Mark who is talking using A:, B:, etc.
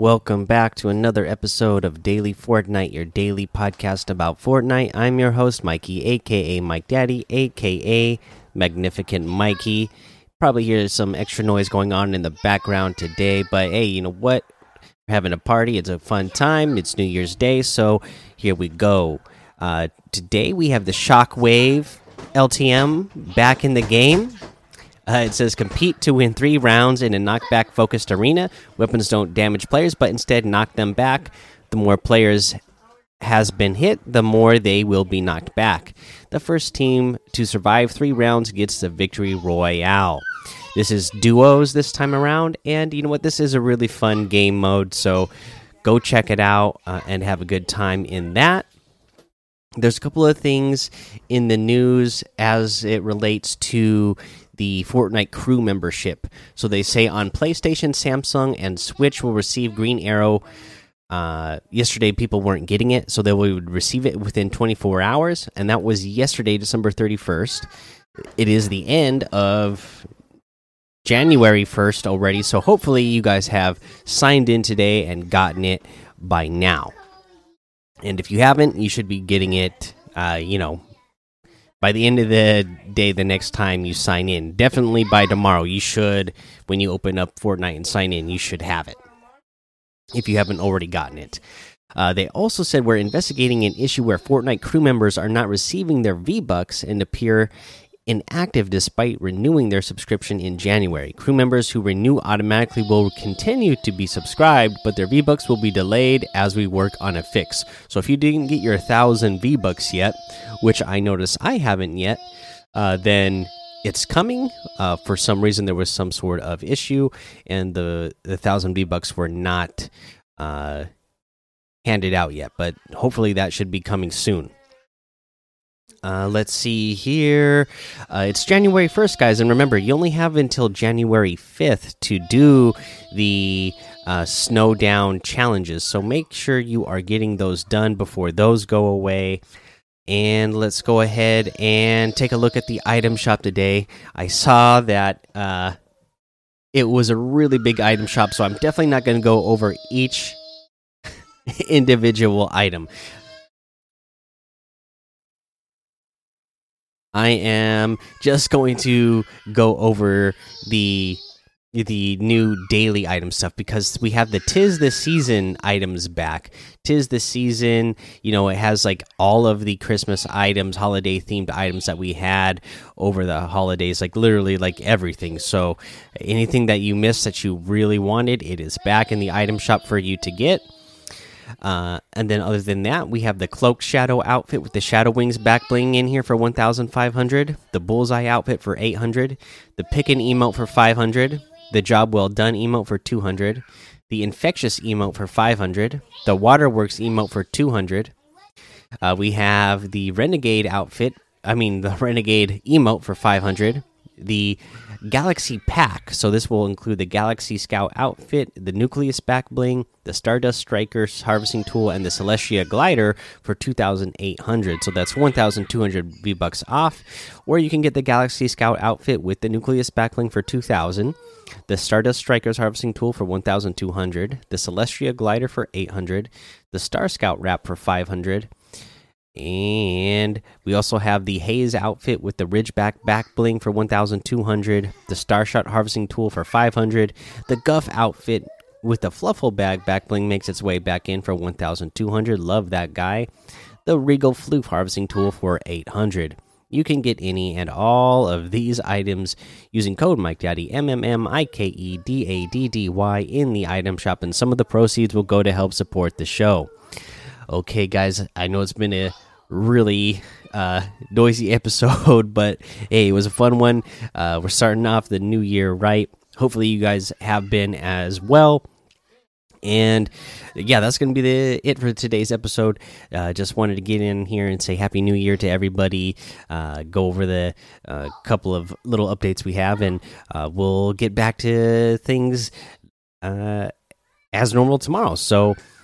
A: Welcome back to another episode of Daily Fortnite, your daily podcast about Fortnite. I'm your host, Mikey, aka Mike Daddy, aka Magnificent Mikey. Probably hear some extra noise going on in the background today, but hey, you know what? We're having a party. It's a fun time. It's New Year's Day, so here we go. Uh, today we have the Shockwave LTM back in the game. Uh, it says compete to win three rounds in a knockback focused arena. Weapons don't damage players, but instead knock them back. The more players has been hit, the more they will be knocked back. The first team to survive three rounds gets the victory royale. This is duos this time around, and you know what? This is a really fun game mode, so go check it out uh, and have a good time in that there's a couple of things in the news as it relates to the Fortnite crew membership. So they say on PlayStation, Samsung, and Switch will receive Green Arrow. Uh, yesterday, people weren't getting it, so they would receive it within 24 hours, and that was yesterday, December 31st. It is the end of January 1st already, so hopefully, you guys have signed in today and gotten it by now. And if you haven't, you should be getting it, uh, you know, by the end of the day the next time you sign in. Definitely by tomorrow. You should when you open up fortnite and sign in you should have it if you haven't already gotten it. Uh, they also said we're investigating an issue where fortnite crew members are not receiving their v bucks and appear inactive despite renewing their subscription in January. Crew members who renew automatically will continue to be subscribed, but their V-Bucks will be delayed as we work on a fix. So if you didn't get your 1000 V-Bucks yet, which I notice I haven't yet, uh, then it's coming. Uh, for some reason, there was some sort of issue, and the the thousand V bucks were not uh, handed out yet. But hopefully, that should be coming soon. Uh, let's see here. Uh, it's January 1st, guys. And remember, you only have until January 5th to do the uh, snow down challenges. So make sure you are getting those done before those go away. And let's go ahead and take a look at the item shop today. I saw that uh, it was a really big item shop, so I'm definitely not going to go over each individual item. I am just going to go over the the new daily item stuff because we have the tis the season items back. Tis the season you know it has like all of the christmas items holiday themed items that we had over the holidays like literally like everything. So anything that you missed that you really wanted it is back in the item shop for you to get uh, and then other than that, we have the cloak shadow outfit with the shadow wings back bling in here for 1,500. The bullseye outfit for 800. The pickin emote for 500. The job well done emote for 200. The infectious emote for 500. The waterworks emote for 200. Uh, we have the renegade outfit. I mean the renegade emote for 500. The Galaxy Pack. So this will include the Galaxy Scout outfit, the Nucleus back bling, the Stardust Strikers harvesting tool, and the Celestia glider for 2,800. So that's 1,200 V bucks off. Or you can get the Galaxy Scout outfit with the Nucleus back bling for 2,000, the Stardust Strikers harvesting tool for 1,200, the Celestia glider for 800, the Star Scout wrap for 500 and we also have the Haze outfit with the Ridgeback back bling for 1,200, the Starshot harvesting tool for 500, the Guff outfit with the Fluffle bag back bling makes its way back in for 1,200. Love that guy. The Regal Floof harvesting tool for 800. You can get any and all of these items using code Mike Daddy M M M I K E D A D D Y in the item shop, and some of the proceeds will go to help support the show. Okay, guys, I know it's been a really uh, noisy episode, but hey, it was a fun one. Uh, we're starting off the new year right. Hopefully, you guys have been as well. And yeah, that's going to be the it for today's episode. Uh, just wanted to get in here and say Happy New Year to everybody. Uh, go over the uh, couple of little updates we have, and uh, we'll get back to things uh, as normal tomorrow. So